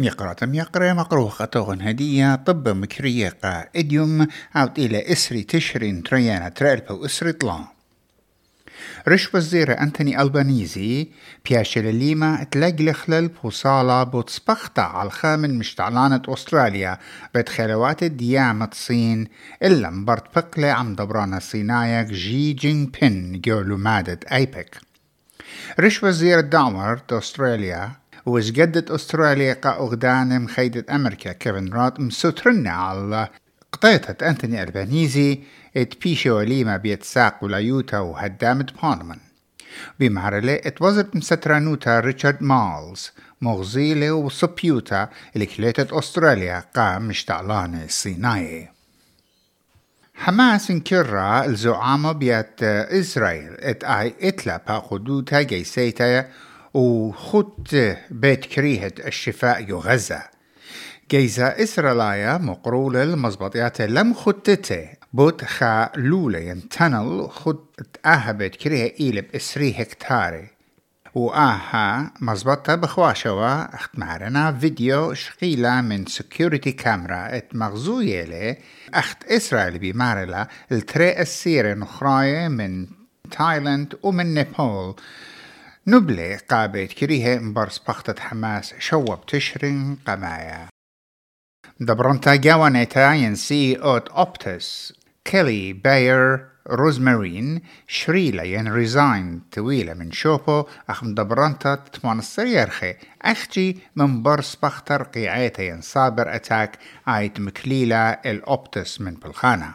ميقرة ميقرة مقروخة توغن هدية طب مكرية قا إديوم عود إلى إسري تشرين تريانا ترالبا إسري طلان. رش وزير أنتوني ألبانيزي بياشل ليما تلاقي خلال بوصالة بوتصبختا على الخامن مشتعلانة أستراليا بتخلوات الديامة الصين إلا مبرت بقلة عم دبرانا صينايك جي جين بين جولو مادة أيبك. رش وزير الدعمر أستراليا وزجدت أستراليا قا أغدان مخيدة أمريكا. كيفن رات مسوترنا على قطيتة أنتوني ألبانيزي إت بيشو ليما بيتساق ولايوتا وهدامة بارلمان. بمعرلة إت وزرت مسترانوتا ريتشارد مالز مغزيلة وصبيوتا اللي كليتت أستراليا قام مشتعلانة الصيناية حماس انكرا الزعامة بيات إسرائيل. إت آي إتلا بأخدوتا جيسيتا وخط بيت كريهة الشفاء يو غزة جيزة إسرائيلية مقرولة المزبطيات لم خطته بوت خا لولة ينتنل خط أهبت كريه إيلب إسري هكتاري وآها مزبطة بخواشوا اخت معرنا فيديو شقيلة من سكيورتي كاميرا إت مغزوية لي. أخت إسرائيل بمارلا التري السيرة نخراية من تايلاند ومن نيبال نبلي قابت كريه مبرس بختة حماس شوب تشرين قمايا. دبرنتا جوانيتا ينسي اوت أوبتس كيلي باير روزمارين شريلا ين ريزاين طويلة من شوبو أخ دبرنتا تمانصر يرخي. أختي من برس بختر قيعيتا ين صابر أتاك آيت مكليلة الأوبتس من بالخانة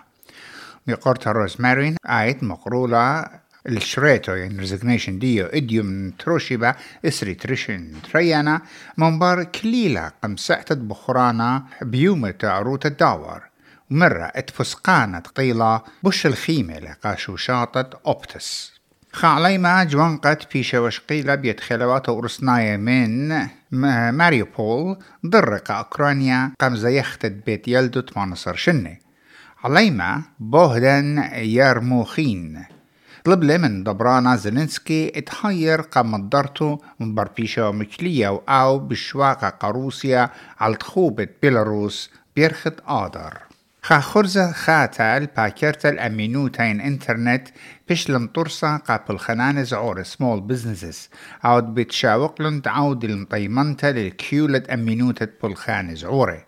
ميقورتا روزمارين آيت مقرولة الشريتو يعني ريزيجنيشن ديو اديو من تروشيبا إسري تريشن تريانا منبار كليلة قم سعتت بخرانا بيومة عروت الداور مرة اتفسقانة قيلة بش الخيمة لقاشو شاطت أوبتس. خالي ما جوانقت في شوشقيلة بيت خلوات ورسناية من ماريوبول ضرق أوكرانيا قم زيختت بيت يلدو تمانصر شنة عليما بوهدن يرموخين. طلب لي من دبرانا زيلينسكي اتحير قام درتو من بربيشة مكلية أو بشواقة قروسيا على تخوبة بيلاروس بيرخت آدر. خا خرزة خاتل باكرت الأمينوتين انترنت بشلن طرسة قابل خنان زعور سمول بزنسز عود بتشاوق تعود المطيمنة للكيولة أمينوتة بلخان زعوري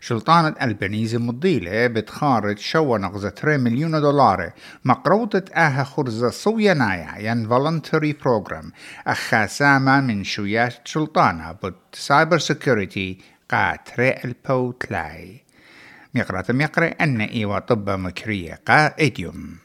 شلطانة البنيزي مضيلة بتخارج شو نغزة 3 مليون دولار مقروطة آها خرزة صويا نايا ين فولنتري بروجرام أخاسامة من شويات شلطانة بد سايبر سيكوريتي قاتري البوتلاي ميقرأ ميقرأ أن إيوا طب مكرية قا إديوم.